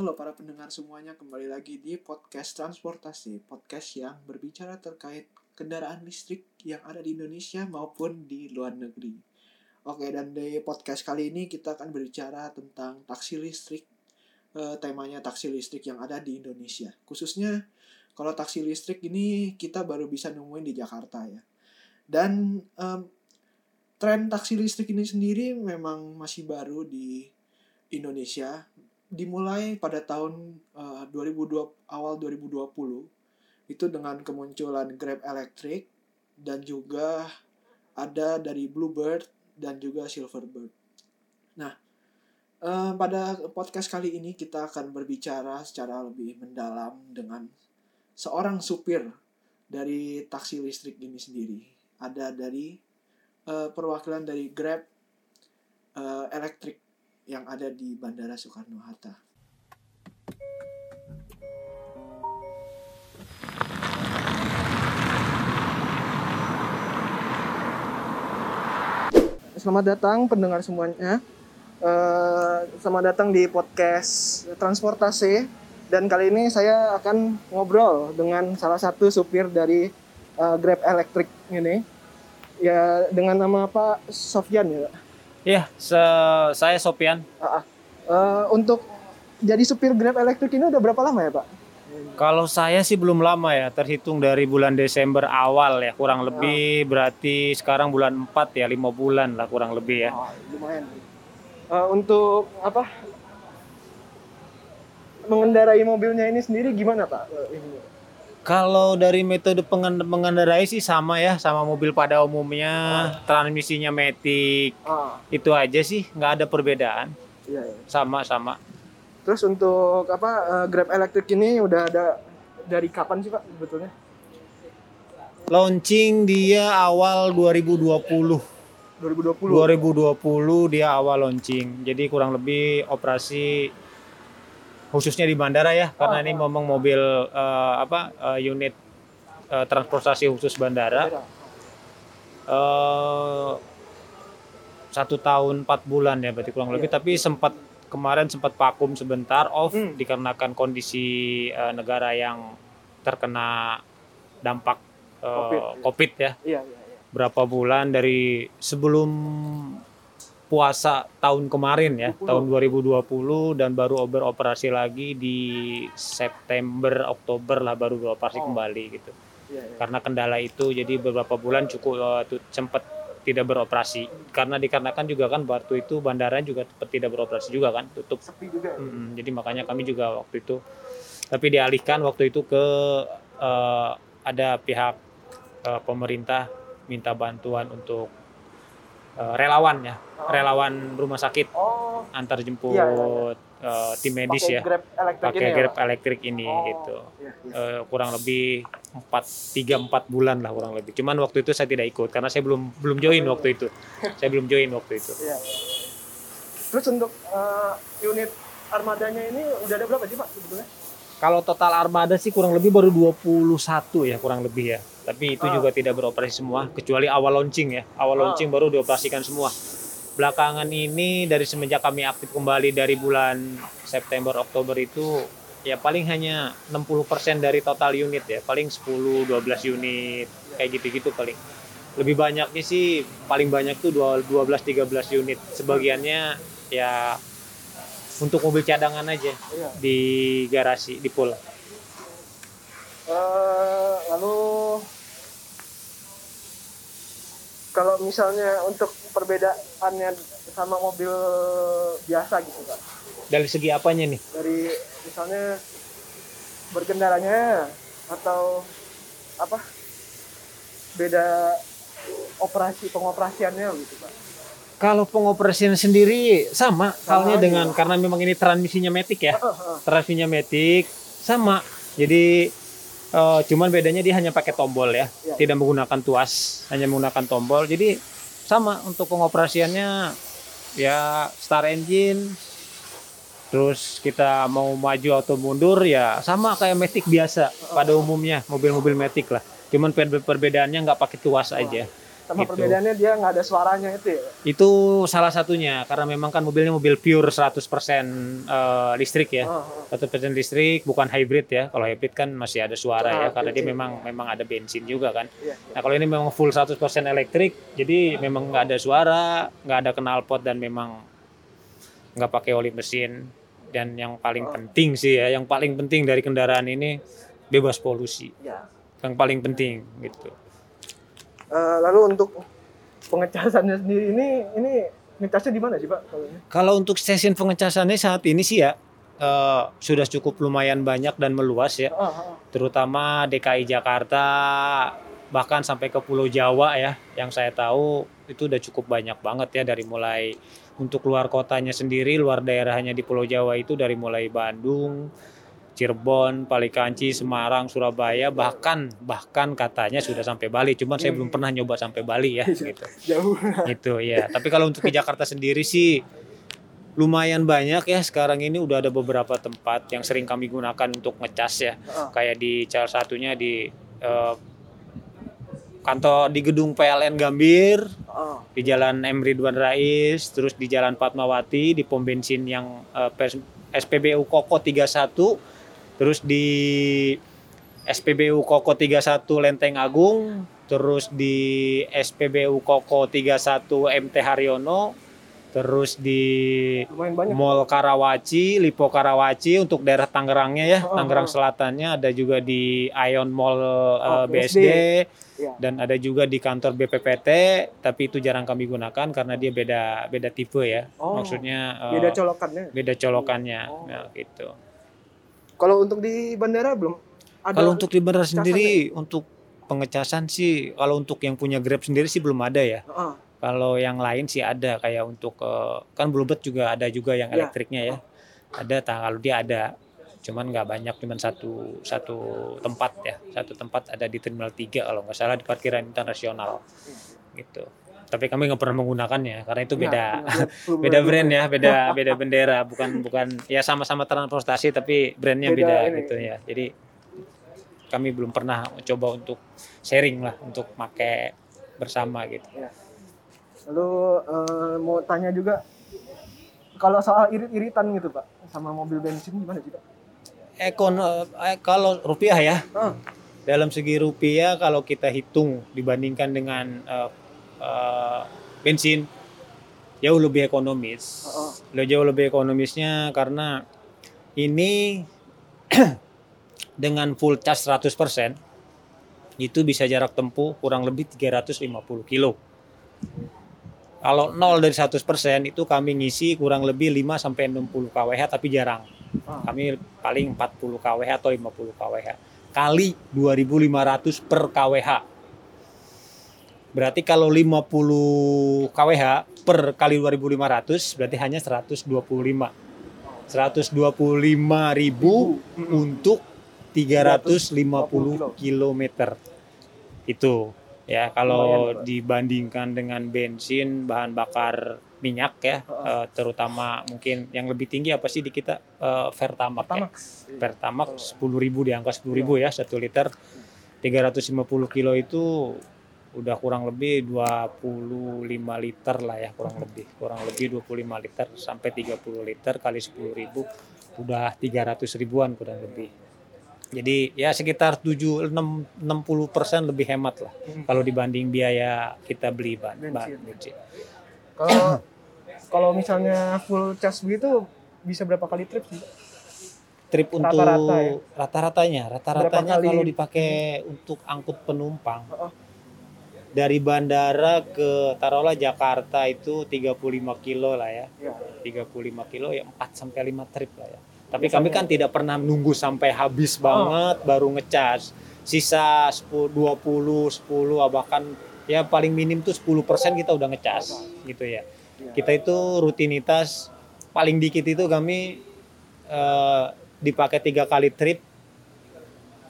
Halo para pendengar semuanya, kembali lagi di podcast transportasi, podcast yang berbicara terkait kendaraan listrik yang ada di Indonesia maupun di luar negeri. Oke, dan di podcast kali ini kita akan berbicara tentang taksi listrik, eh, temanya taksi listrik yang ada di Indonesia. Khususnya kalau taksi listrik ini kita baru bisa nemuin di Jakarta ya. Dan em, tren taksi listrik ini sendiri memang masih baru di Indonesia dimulai pada tahun eh, 2020 awal 2020 itu dengan kemunculan Grab Electric dan juga ada dari Bluebird dan juga Silverbird. Nah, eh, pada podcast kali ini kita akan berbicara secara lebih mendalam dengan seorang supir dari taksi listrik ini sendiri. Ada dari eh, perwakilan dari Grab eh, Electric yang ada di Bandara Soekarno Hatta. Selamat datang pendengar semuanya. Eh, selamat datang di podcast transportasi dan kali ini saya akan ngobrol dengan salah satu supir dari eh, Grab Electric ini. Ya dengan nama Pak Sofyan ya. Iya, se- saya Sopian. Ah. Eh, untuk jadi supir Grab Electric ini udah berapa lama ya Pak? Kalau saya sih belum lama ya, terhitung dari bulan Desember awal ya, kurang lebih berarti sekarang bulan 4 ya, lima bulan lah kurang lebih ya. Oh, lumayan. Eh, untuk apa? Mengendarai mobilnya ini sendiri gimana Pak? Eh, ini. Kalau dari metode mengendarai sih sama ya, sama mobil pada umumnya, transmisinya matic, Ah, itu aja sih, nggak ada perbedaan, iya, iya. sama-sama. Terus untuk apa eh, Grab Electric ini udah ada dari kapan sih Pak sebetulnya? Launching dia awal 2020. 2020. 2020 dia awal launching. Jadi kurang lebih operasi khususnya di bandara ya, karena Oh, ini oh. memang mobil eh, apa eh, unit eh, transportasi khusus bandara. Eh, satu tahun empat bulan ya berarti kurang lebih. Iya. Tapi sempat kemarin sempat vakum sebentar off Hmm. dikarenakan kondisi eh, negara yang terkena dampak eh, Covid, COVID ya Iya, iya, iya. berapa bulan dari sebelum puasa tahun kemarin ya, 20. tahun 2020 dan baru beroperasi lagi di September Oktober lah baru beroperasi Oh. kembali gitu. Iya, iya. Karena kendala itu jadi beberapa bulan cukup sempat tidak beroperasi karena dikarenakan juga kan waktu itu bandara juga tidak beroperasi juga kan tutup Sepi juga. ya? Mm, jadi makanya kami juga waktu itu tapi dialihkan waktu itu ke eh, ada pihak eh, pemerintah minta bantuan untuk eh, relawan ya Oh. relawan rumah sakit Oh, antar jemput Iya, iya, eh, tim medis pakai ya Grab Electric pakai ini ya, grab Pak? elektrik ini Oh, gitu iya, iya. Eh, kurang lebih empat tiga empat bulan lah kurang lebih cuman waktu itu saya tidak ikut karena saya belum belum join Oh, waktu itu saya belum join waktu itu Iya. Terus untuk eh, unit armadanya ini udah ada berapa sih Pak sebetulnya? Kalau total armada sih kurang lebih baru 21 ya kurang lebih ya. Tapi itu Ah. juga tidak beroperasi semua kecuali awal launching ya. Awal Ah. launching baru dioperasikan semua. Belakangan ini dari semenjak kami aktif kembali dari bulan September Oktober itu ya paling hanya 60% dari total unit ya. Paling 10 12 unit kayak gitu-gitu paling. Lebih banyaknya sih paling banyak tuh 12 13 unit. Sebagiannya ya untuk mobil cadangan aja Iya. di garasi di pool. Eh, lalu kalau misalnya untuk perbedaannya sama mobil biasa gitu Pak. Dari segi apanya nih? Dari misalnya berkendaranya atau apa? Beda operasi pengoperasiannya gitu Pak. Kalau pengoperasian sendiri sama, Sama halnya aja. dengan karena memang ini transmisinya matic ya. Transmisinya matic sama. Jadi eh, cuman bedanya dia hanya pakai tombol ya, Iya. tidak menggunakan tuas, hanya menggunakan tombol. Jadi sama untuk pengoperasiannya ya start engine terus kita mau maju atau mundur ya sama kayak matic biasa pada umumnya mobil-mobil matic lah cuman per- perbedaannya nggak pakai tuas aja Sama Gitu. perbedaannya dia nggak ada suaranya itu ya. Itu salah satunya karena memang kan mobilnya mobil pure 100% eh, listrik ya. Oh, oh. 100% listrik bukan hybrid ya. Kalau hybrid kan masih ada suara ya Ah, karena dia bensin, memang iya. memang ada bensin juga kan. Iya. Nah, kalau ini memang full 100% elektrik, jadi memang nggak ada suara, nggak ada knalpot dan memang nggak pakai oli mesin. Dan yang paling Oh. penting sih ya, yang paling penting dari kendaraan ini bebas polusi. Ya. Yang paling penting gitu. Eh, lalu untuk pengecasannya sendiri ini ini ngecasnya di mana sih pak? Kalau untuk stasiun pengecasannya saat ini sih ya eh, sudah cukup lumayan banyak dan meluas ya. Ah, ah. terutama DKI Jakarta bahkan sampai ke Pulau Jawa ya yang saya tahu itu udah cukup banyak banget ya dari mulai untuk luar kotanya sendiri luar daerahnya di Pulau Jawa itu dari mulai Bandung Cirebon, Palikanci, Semarang, Surabaya bahkan bahkan katanya sudah sampai Bali. Cuman saya belum pernah nyoba sampai Bali ya Iya. gitu. Jauh. gitu ya tapi kalau untuk ke Jakarta sendiri sih lumayan banyak ya. Sekarang ini udah ada beberapa tempat yang sering kami gunakan untuk ngecas ya. Kayak di salah satunya di eh, kantor di gedung PLN Gambir Ah. di Jalan M. Ridwan Rais terus di Jalan Fatmawati di pom bensin yang eh, SPBU Koko 31 terus di SPBU Koko 31 Lenteng Agung terus di SPBU Koko 31 MT Haryono terus di. Mall Karawaci, Lipo Karawaci untuk daerah Tangerangnya ya, Oh, Tangerang oh. Selatannya ada juga di Ion Mall eh, Oh, BSD, Iya. dan ada juga di kantor BPPT, tapi itu jarang kami gunakan karena dia beda beda tipe ya. Oh, Maksudnya eh, Beda colokannya. beda colokannya Oh. nah, gitu. Kalau untuk di bandara belum ada. Kalau untuk di bandara sendiri untuk pengecasan sih kalau untuk yang punya Grab sendiri sih belum ada ya. Ah, Kalau yang lain sih ada kayak untuk eh, kan Bluebird juga ada juga yang Iya. elektriknya ya. Ada tak kalau dia ada. Cuman nggak banyak cuman satu satu tempat ya. Satu tempat ada di Terminal 3 kalau nggak salah di parkiran internasional. Gitu. Tapi kami nggak pernah menggunakannya karena itu Nah, beda belum- beda brand ya, beda beda bendera, bukan bukan ya sama-sama transportasi tapi brandnya Beda beda, ini. gitu ya. Jadi kami belum pernah coba untuk sharing lah untuk pakai bersama gitu. Lalu eh, mau tanya juga kalau soal irit-iritan gitu pak sama mobil bensin gimana sih pak? Ekon eh, kalau rupiah ya Ah. dalam segi rupiah kalau kita hitung dibandingkan dengan eh, eh, bensin jauh lebih ekonomis. Oh, Lo jauh lebih ekonomisnya karena ini dengan full charge 100% itu bisa jarak tempuh kurang lebih 350 kilo. Kalau 0 dari 100% itu kami ngisi kurang lebih 5 sampai 60 kWh tapi jarang. Ah. kami paling 40 kWh atau 50 kWh. Kali 2500 per kWh berarti kalau 50 kWh per kali 2500 berarti hanya 125 125 ribu untuk 350 kilometer. Itu ya. Kalau dibandingkan dengan bensin bahan bakar minyak ya eh, terutama mungkin yang lebih tinggi apa sih di kita? Eh, Pertamax ya. Pertamax. Pertamax 10.000 di angka 10.000 ya satu liter. 350 kilo itu udah kurang lebih 25 liter lah ya kurang lebih kurang lebih 25 liter sampai 30 liter kali 10.000 udah 300 ribuan kurang lebih jadi ya sekitar 7 6 60 persen lebih hemat lah Hmm. kalau dibanding biaya kita beli bahan Bensin. bensin. Kalau kalau misalnya full charge begitu bisa berapa kali trip sih? Trip untuk Rata-rata ya? rata-ratanya rata-ratanya kalau dipakai untuk angkut penumpang Heeh. Dari bandara ke taruhlah Jakarta itu 35 kilo lah ya. Ya. 35 kilo ya 4 sampai 5 trip lah ya. Tapi Biasanya. kami kan tidak pernah nunggu sampai habis banget baru ngecas sisa 10 20 10 bahkan ya paling minim tuh 10% kita udah ngecas gitu ya. Ya. kita itu rutinitas paling dikit itu kami eh, dipakai tiga kali trip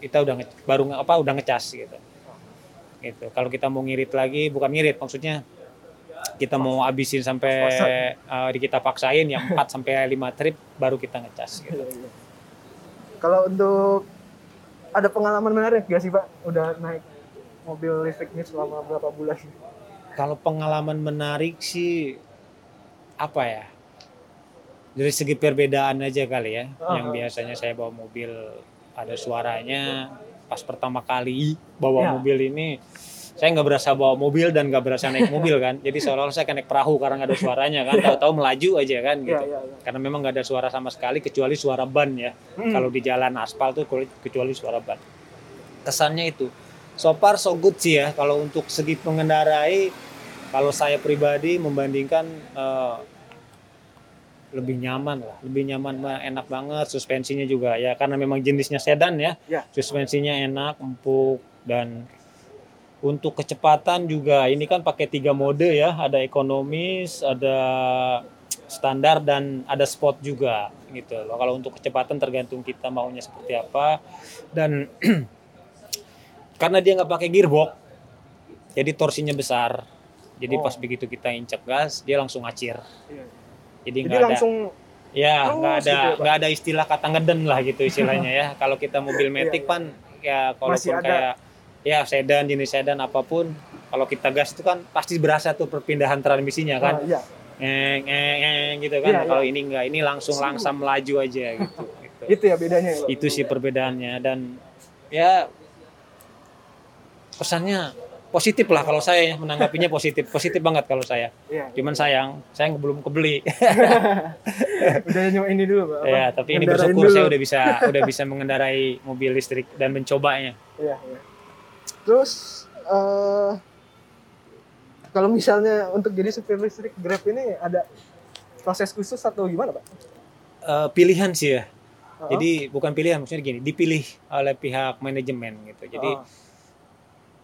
kita udah nge- baru apa udah ngecas gitu gitu kalau kita mau ngirit lagi bukan ngirit maksudnya kita mau habisin sampai di kita paksain yang 4 sampai 5 trip baru kita ngecas gitu. Iya, iya. Kalau untuk ada pengalaman menarik gak sih Pak? Udah naik mobil listrik ini selama berapa bulan? kalau pengalaman menarik sih apa ya? Dari segi perbedaan aja kali ya. Yang Ah. biasanya saya bawa mobil ada suaranya. Pas pertama kali bawa Ya. mobil ini saya nggak berasa bawa mobil dan nggak berasa naik mobil kan. Jadi seolah-olah saya kayak naik perahu karena nggak ada suaranya kan. Tahu-tahu melaju aja kan Iya, gitu. iya, iya. Karena memang nggak ada suara sama sekali kecuali suara ban ya. Hmm. Kalau di jalan aspal tuh kecuali suara ban. Kesannya itu. So far so good sih ya. Kalau untuk segi mengendarai, kalau saya pribadi membandingkan eh, lebih nyaman lah, lebih nyaman, enak banget. Suspensinya juga ya, karena memang jenisnya sedan ya. Ya. Suspensinya enak, empuk dan untuk kecepatan juga ini kan pakai tiga mode ya, ada ekonomis, ada standar dan ada sport juga gitu loh. Kalau untuk kecepatan tergantung kita maunya seperti apa dan karena dia nggak pakai gearbox, jadi torsinya besar. Jadi Oh. pas begitu kita injek gas, dia langsung acir. Iya. Jadi Jadi nggak ada, langsung ya nggak ada, gitu ya, Pak? nggak ada istilah kata ngeden lah gitu istilahnya ya. Kalau kita mobil Iya, metik iya. pan, ya kalaupun ada. kayak ya sedan jenis sedan apa pun, kalau kita gas itu kan pasti berasa tuh perpindahan transmisinya kan, ah, iya. eng eng eng gitu kan. Iya, Nah, Kalau ini enggak, ini langsung langsam melaju aja gitu. gitu. Itu ya bedanya ya? Itu sih perbedaannya dan ya pesannya positif lah kalau saya ya, menanggapinya positif positif banget kalau saya Iya. cuman sayang saya belum kebeli Udah nyoba ini dulu, Pak. ya tapi ini bersyukur saya dulu. udah bisa udah bisa mengendarai mobil listrik dan mencobanya Iya, iya. Terus eh kalau misalnya untuk jadi supir listrik Grab ini ada proses khusus atau gimana, Pak? Eh, pilihan sih ya Oh. jadi bukan pilihan maksudnya gini dipilih oleh pihak manajemen gitu jadi Oh.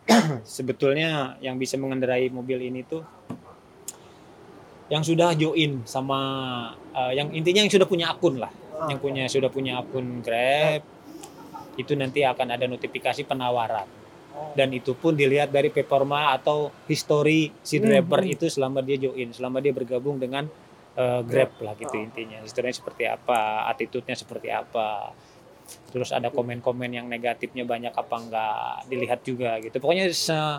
sebetulnya yang bisa mengendarai mobil ini tuh yang sudah join sama eh, yang intinya yang sudah punya akun lah Ah. yang punya sudah punya akun Grab itu nanti akan ada notifikasi penawaran Oh. dan itu pun dilihat dari performa atau history si Hmm, driver hmm. itu selama dia join selama dia bergabung dengan eh, Grab lah gitu Oh. intinya historinya seperti apa attitude-nya seperti apa terus ada komen-komen yang negatifnya banyak apa enggak dilihat juga gitu pokoknya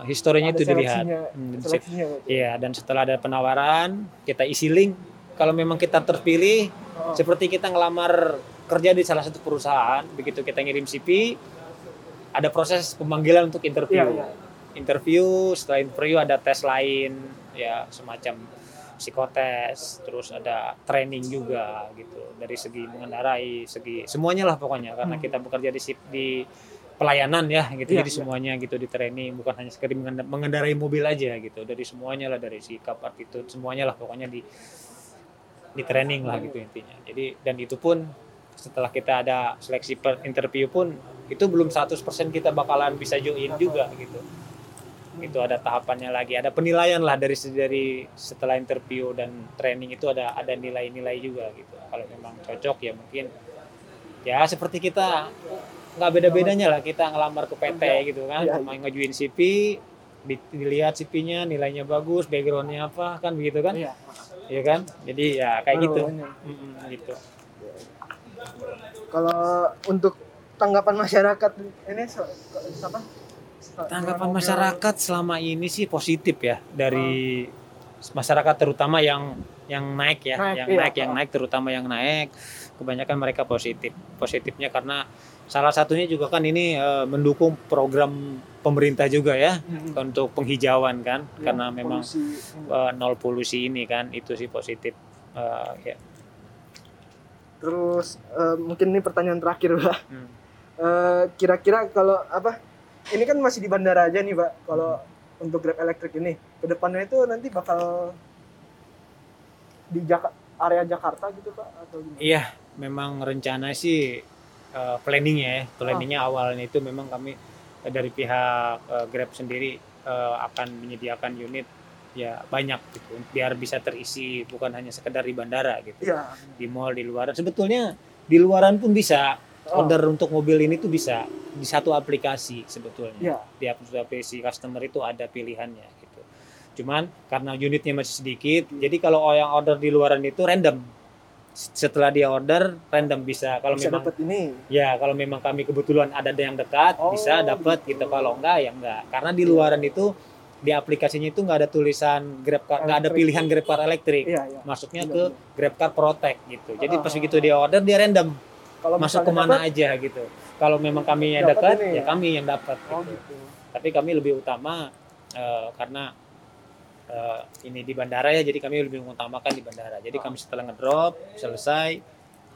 historinya Ada itu dilihat Hmm, Pak. Iya, dan setelah ada penawaran, kita isi link. Kalau memang kita terpilih, Oh. seperti kita ngelamar kerja di salah satu perusahaan, begitu kita ngirim CV, ada proses pemanggilan untuk interview. Iya, iya. Interview, setelah interview ada tes lain, ya semacam psikotes, terus ada training juga gitu. Dari segi mengendarai, segi semuanya lah pokoknya karena Hmm. kita bekerja di di pelayanan ya gitu. Iya, jadi iya. semuanya gitu di training bukan hanya sekedar mengenda- mengendarai mobil aja gitu. Dari semuanya lah dari sikap attitude semuanya lah pokoknya di di training lah gitu intinya. Jadi dan itu pun setelah kita ada seleksi per interview pun itu belum 100% kita bakalan bisa join juga gitu itu ada tahapannya lagi ada penilaian lah dari dari setelah interview dan training itu ada ada nilai-nilai juga gitu kalau memang cocok ya mungkin ya seperti kita nggak beda-bedanya lah kita ngelamar ke PT gitu kan iya. mau ngajuin CV di- dilihat CV-nya nilainya bagus backgroundnya apa kan begitu kan Iya. ya kan jadi ya kayak gitu. Mm-mm, gitu Kalau untuk tanggapan masyarakat ini apa? Tanggapan masyarakat selama ini sih positif ya dari masyarakat terutama yang yang naik ya Naik, yang iya. naik yang naik terutama yang naik kebanyakan mereka positif positifnya karena salah satunya juga kan ini eh, mendukung program pemerintah juga ya Mm-mm. untuk penghijauan kan Iya, karena memang polusi. eh, nol polusi ini kan itu sih positif Eh, ya Terus eh, mungkin ini pertanyaan terakhir, Pak. Hmm. Kira-kira kalau apa? Ini kan masih di bandara aja nih, Pak. Kalau untuk Grab elektrik ini, ke depannya itu nanti bakal di Jaka- area Jakarta gitu, Pak, atau gimana? Iya, memang rencana sih uh, planningnya ya, planningnya awalnya itu memang kami eh, dari pihak eh, Grab sendiri eh, akan menyediakan unit ya banyak gitu, biar bisa terisi bukan hanya sekedar di bandara gitu, Iya. di mall di luaran. Sebetulnya di luaran pun bisa Oh, order untuk mobil ini tuh bisa di satu aplikasi sebetulnya Iya. di aplikasi customer itu ada pilihannya gitu. Cuman karena unitnya masih sedikit, jadi kalau yang order di luaran itu random. Setelah dia order random bisa kalau bisa memang dapat ini. ya kalau memang kami kebetulan ada yang dekat Oh, bisa dapat gitu. gitu. Kalau enggak ya enggak. Karena di luaran itu di aplikasinya itu nggak ada tulisan Grab Car, nggak ada pilihan Grab Car elektrik. Iya, iya. Masuknya Iya, ke iya. Grab Car Protect gitu. Jadi Ah, pas ah, begitu dia order dia random Kalau masuk ke mana dapat, aja gitu. Kalau memang kami yang Dapat dekat, ya ya? kami yang dapat. Oh, gitu. gitu. Tapi kami lebih utama eh, karena eh, ini di bandara ya, jadi kami lebih mengutamakan di bandara. Jadi Ah. kami setelah ngedrop selesai,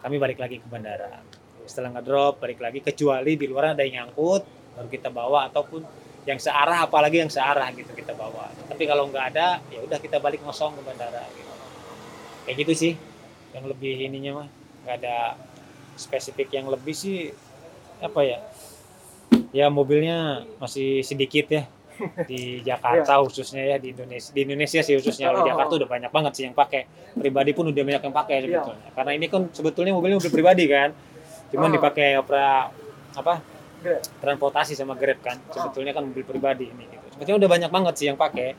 kami balik lagi ke bandara. Setelah ngedrop balik lagi, kecuali di luar ada yang nyangkut, baru kita bawa ataupun yang searah, apalagi yang searah gitu kita bawa. Tapi kalau nggak ada, ya udah kita balik ngosong ke bandara. Gitu. Kayak gitu sih, yang lebih ininya mah nggak ada spesifik yang lebih sih apa ya? Ya mobilnya masih sedikit ya di Jakarta khususnya ya di Indonesia di Indonesia sih khususnya kalau Oh. Jakarta udah banyak banget sih yang pakai pribadi pun udah banyak yang pakai Iya. sebetulnya karena ini kan sebetulnya mobilnya mobil pribadi kan cuman Oh. dipakai opera apa Grab. transportasi sama Grab kan Oh. sebetulnya kan mobil pribadi ini gitu sebetulnya udah banyak banget sih yang pakai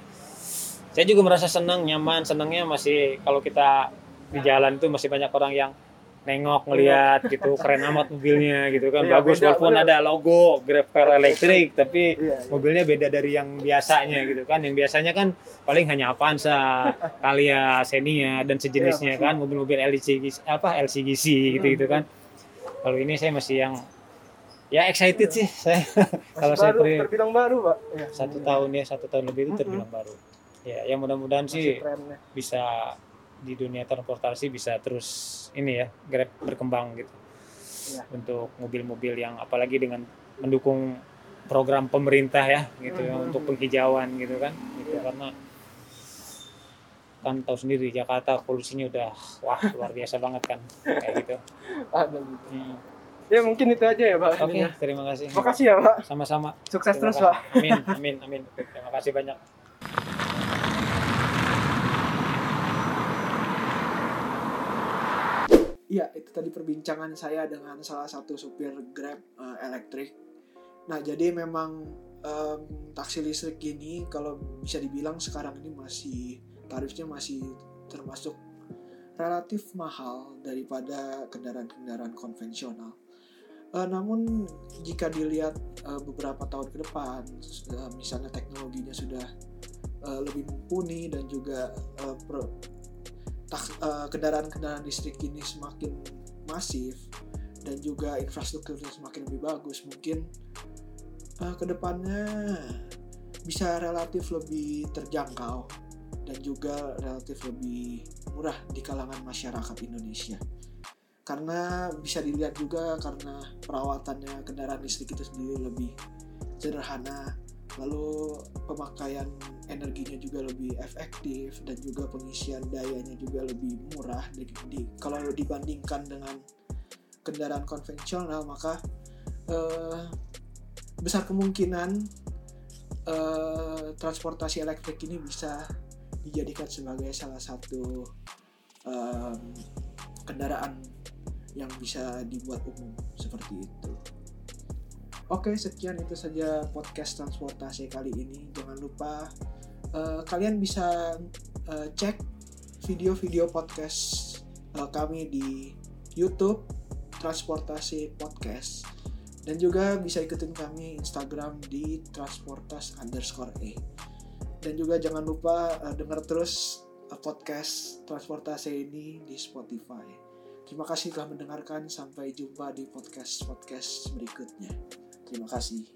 saya juga merasa senang nyaman senangnya masih kalau kita di jalan tuh masih banyak orang yang nengok ngelihat gitu keren amat mobilnya gitu kan. Iya, bagus beda, walaupun ada logo Grab Car Electric tapi Iya, iya. mobilnya beda dari yang biasanya gitu kan. Yang biasanya kan paling hanya Avanza, Kalia, Xenia dan sejenisnya Iya, kan mobil-mobil LCGC apa LCGC gitu gitu kan. Kalau ini saya masih yang ya excited sih saya. Kalau saya pri- terbilang baru, Pak. Ya, satu iya. tahun ya satu tahun lebih itu terbilang baru. Ya yang mudah-mudahan sih trennya. bisa di dunia transportasi bisa terus ini ya Grab berkembang gitu Iya. untuk mobil-mobil yang apalagi dengan mendukung program pemerintah ya gitu ya Mhm. untuk penghijauan gitu kan gitu Iya. karena kan tahu sendiri Jakarta polusinya udah wah luar biasa banget kan kayak gitu Ada gitu. Hmm. Ya mungkin itu aja ya, Pak. oke ininya. terima kasih Makasih ya, Pak. sama-sama Sukses Terima terus, kasih. Pak. amin amin amin terima kasih banyak Iya, itu tadi perbincangan saya dengan salah satu supir Grab eh, elektrik. Nah, jadi memang em, taksi listrik ini kalau bisa dibilang sekarang ini masih tarifnya masih termasuk relatif mahal daripada kendaraan-kendaraan konvensional. Eh, namun jika dilihat eh, beberapa tahun ke depan, eh, misalnya teknologinya sudah eh, lebih mumpuni dan juga eh, kendaraan-kendaraan listrik ini semakin masif dan juga infrastrukturnya semakin lebih bagus mungkin eh, ke depannya bisa relatif lebih terjangkau dan juga relatif lebih murah di kalangan masyarakat Indonesia. Karena bisa dilihat juga karena perawatannya kendaraan listrik itu sendiri lebih sederhana lalu pemakaian energinya juga lebih efektif dan juga pengisian dayanya juga lebih murah di, di- kalau dibandingkan dengan kendaraan konvensional maka eh, besar kemungkinan eh, transportasi elektrik ini bisa dijadikan sebagai salah satu em, kendaraan yang bisa dibuat umum seperti itu. Oke, sekian itu saja podcast transportasi kali ini. Jangan lupa eh, kalian bisa eh, cek video-video podcast eh, kami di YouTube Transportasi Podcast dan juga bisa ikutin kami Instagram di transportas underscore e dan juga jangan lupa eh, dengar terus eh, podcast transportasi ini di Spotify. Terima kasih telah mendengarkan. Sampai jumpa di podcast-podcast berikutnya. Terima kasih.